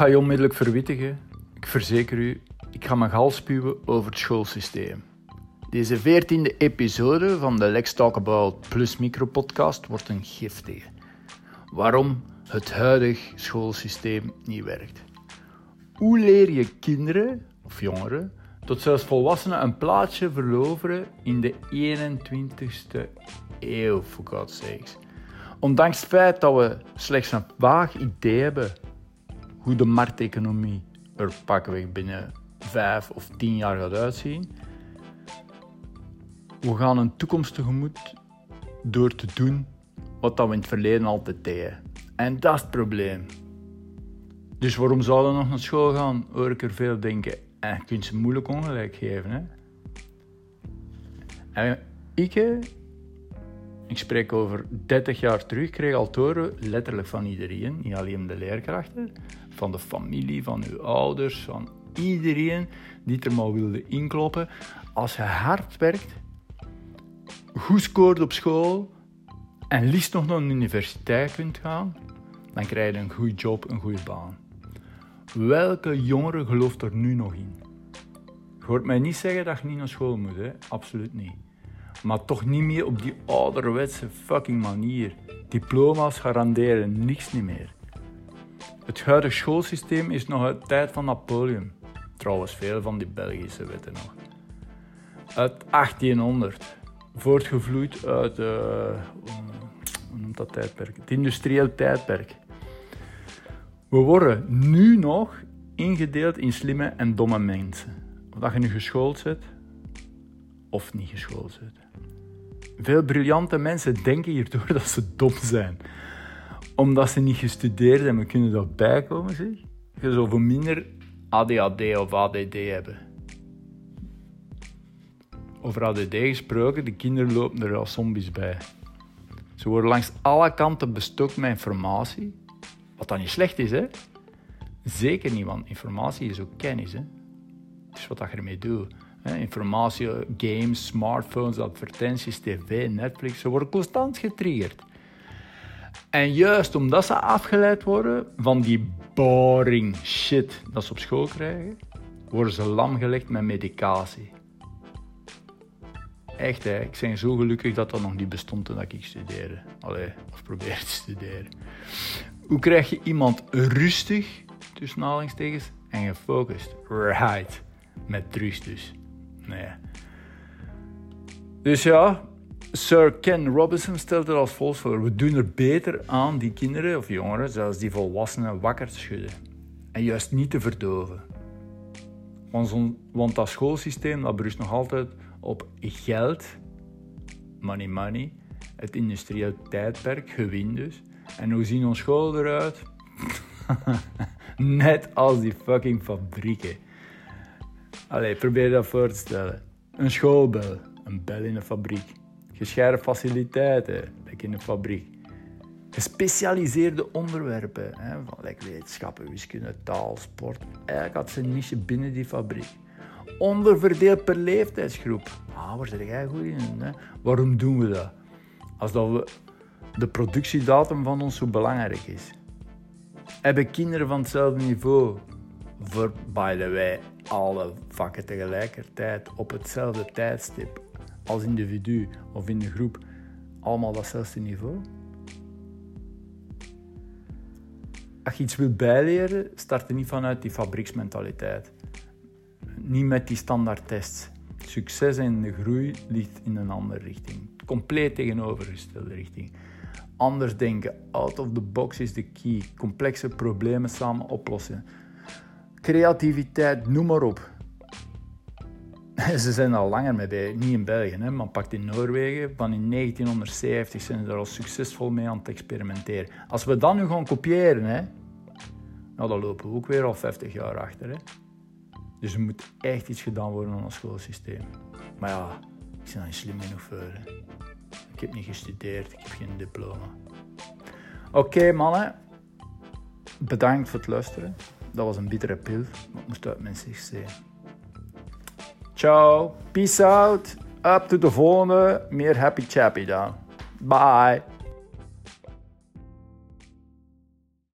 ga je onmiddellijk verwittigen. Ik verzeker u, ik ga mijn gal spuwen over het schoolsysteem. Deze veertiende episode van de Let's Talk About Plus Micro podcast wordt een giftige. Waarom het huidig schoolsysteem niet werkt. Hoe leer je kinderen of jongeren tot zelfs volwassenen een plaatsje veroveren in de 21ste eeuw, for God's sakes. Ondanks het feit dat we slechts een vaag idee hebben hoe de markteconomie er pakweg binnen vijf of tien jaar gaat uitzien, we gaan een toekomst tegemoet door te doen wat we in het verleden altijd deden. En dat is het probleem. Dus waarom zouden we nog naar school gaan, hoor ik er veel denken. En je kunt ze moeilijk ongelijk geven. Hè? En ik, ik spreek over 30 jaar terug, kreeg al toren, letterlijk van iedereen, niet alleen de leerkrachten, van de familie, van uw ouders, van iedereen die er maar wilde inkloppen. Als je hard werkt, goed scoort op school en liefst nog naar een universiteit kunt gaan, dan krijg je een goede job, een goede baan. Welke jongere gelooft er nu nog in? Je hoort mij niet zeggen dat je niet naar school moet, hè? absoluut niet. Maar toch niet meer op die ouderwetse fucking manier. Diploma's garanderen niks niet meer. Het huidige schoolsysteem is nog uit de tijd van Napoleon. Trouwens, veel van die Belgische wetten nog. Uit 1800. Voortgevloeid uit uh, hoe noemt dat tijdperk? Het industrieel tijdperk. We worden nu nog ingedeeld in slimme en domme mensen. Of dat je nu geschoold zit of niet geschoold zit. Veel briljante mensen denken hierdoor dat ze dom zijn. Omdat ze niet gestudeerd hebben, kunnen dat bijkomen, zeg. Je voor minder ADHD of ADD hebben. Over ADD gesproken, de kinderen lopen er als zombies bij. Ze worden langs alle kanten bestookt met informatie. Wat dan niet slecht is, hè? Zeker niet, want informatie is ook kennis. Hè? Is wat je ermee doet. Informatie, games, smartphones, advertenties, tv, Netflix, ze worden constant getriggerd. En juist omdat ze afgeleid worden van die boring shit dat ze op school krijgen, worden ze lam gelegd met medicatie. Echt, hè. ik ben zo gelukkig dat dat nog niet bestond toen ik studeerde. Allee, of probeerde te studeren. Hoe krijg je iemand rustig, tussen aanhalingstekens, en gefocust? Right. Met rust dus. Dus ja, Sir Ken Robinson stelt het als volgt voor. We doen er beter aan die kinderen of jongeren, zelfs die volwassenen, wakker te schudden. En juist niet te verdoven. Want, want dat schoolsysteem dat berust nog altijd op geld, money money, het industrieel tijdperk, gewin dus. En hoe zien onze scholen eruit? Net als die fucking fabrieken. Allee, probeer je dat voor te stellen. Een schoolbel, een bel in een fabriek. Gescheiden faciliteiten, like in een fabriek. Gespecialiseerde onderwerpen, hè, van like wetenschappen, wiskunde, taal, sport. Eigenlijk had ze een niche binnen die fabriek. Onderverdeeld per leeftijdsgroep. Ah, waar zit jij goed in? Waarom doen we dat? Als dat we de productiedatum van ons zo belangrijk is. Hebben kinderen van hetzelfde niveau, voor, by the way, alle vakken tegelijkertijd op hetzelfde tijdstip als individu of in de groep, allemaal datzelfde niveau? Als je iets wilt bijleren, start er niet vanuit die fabrieksmentaliteit. Niet met die standaardtests. Succes en de groei ligt in een andere richting. Compleet tegenovergestelde richting. Anders denken, out of the box is de key. Complexe problemen samen oplossen. Creativiteit, noem maar op. Ze zijn al langer mee bij, niet in België, hè, maar pakt in Noorwegen. Van in 1970 zijn ze er al succesvol mee aan het experimenteren. Als we dat nu gaan kopiëren, hè, nou, dan lopen we ook weer al 50 jaar achter. Hè. Dus er moet echt iets gedaan worden aan ons schoolsysteem. Maar ja, ik ben niet slim genoeg. Ik heb niet gestudeerd, ik heb geen diploma. Oké, mannen. Bedankt voor het luisteren. Dat was een bittere pil, maar moest uit mijn zich zijn. Ciao, peace out. Up to de volgende. Meer happy chappy dan. Bye.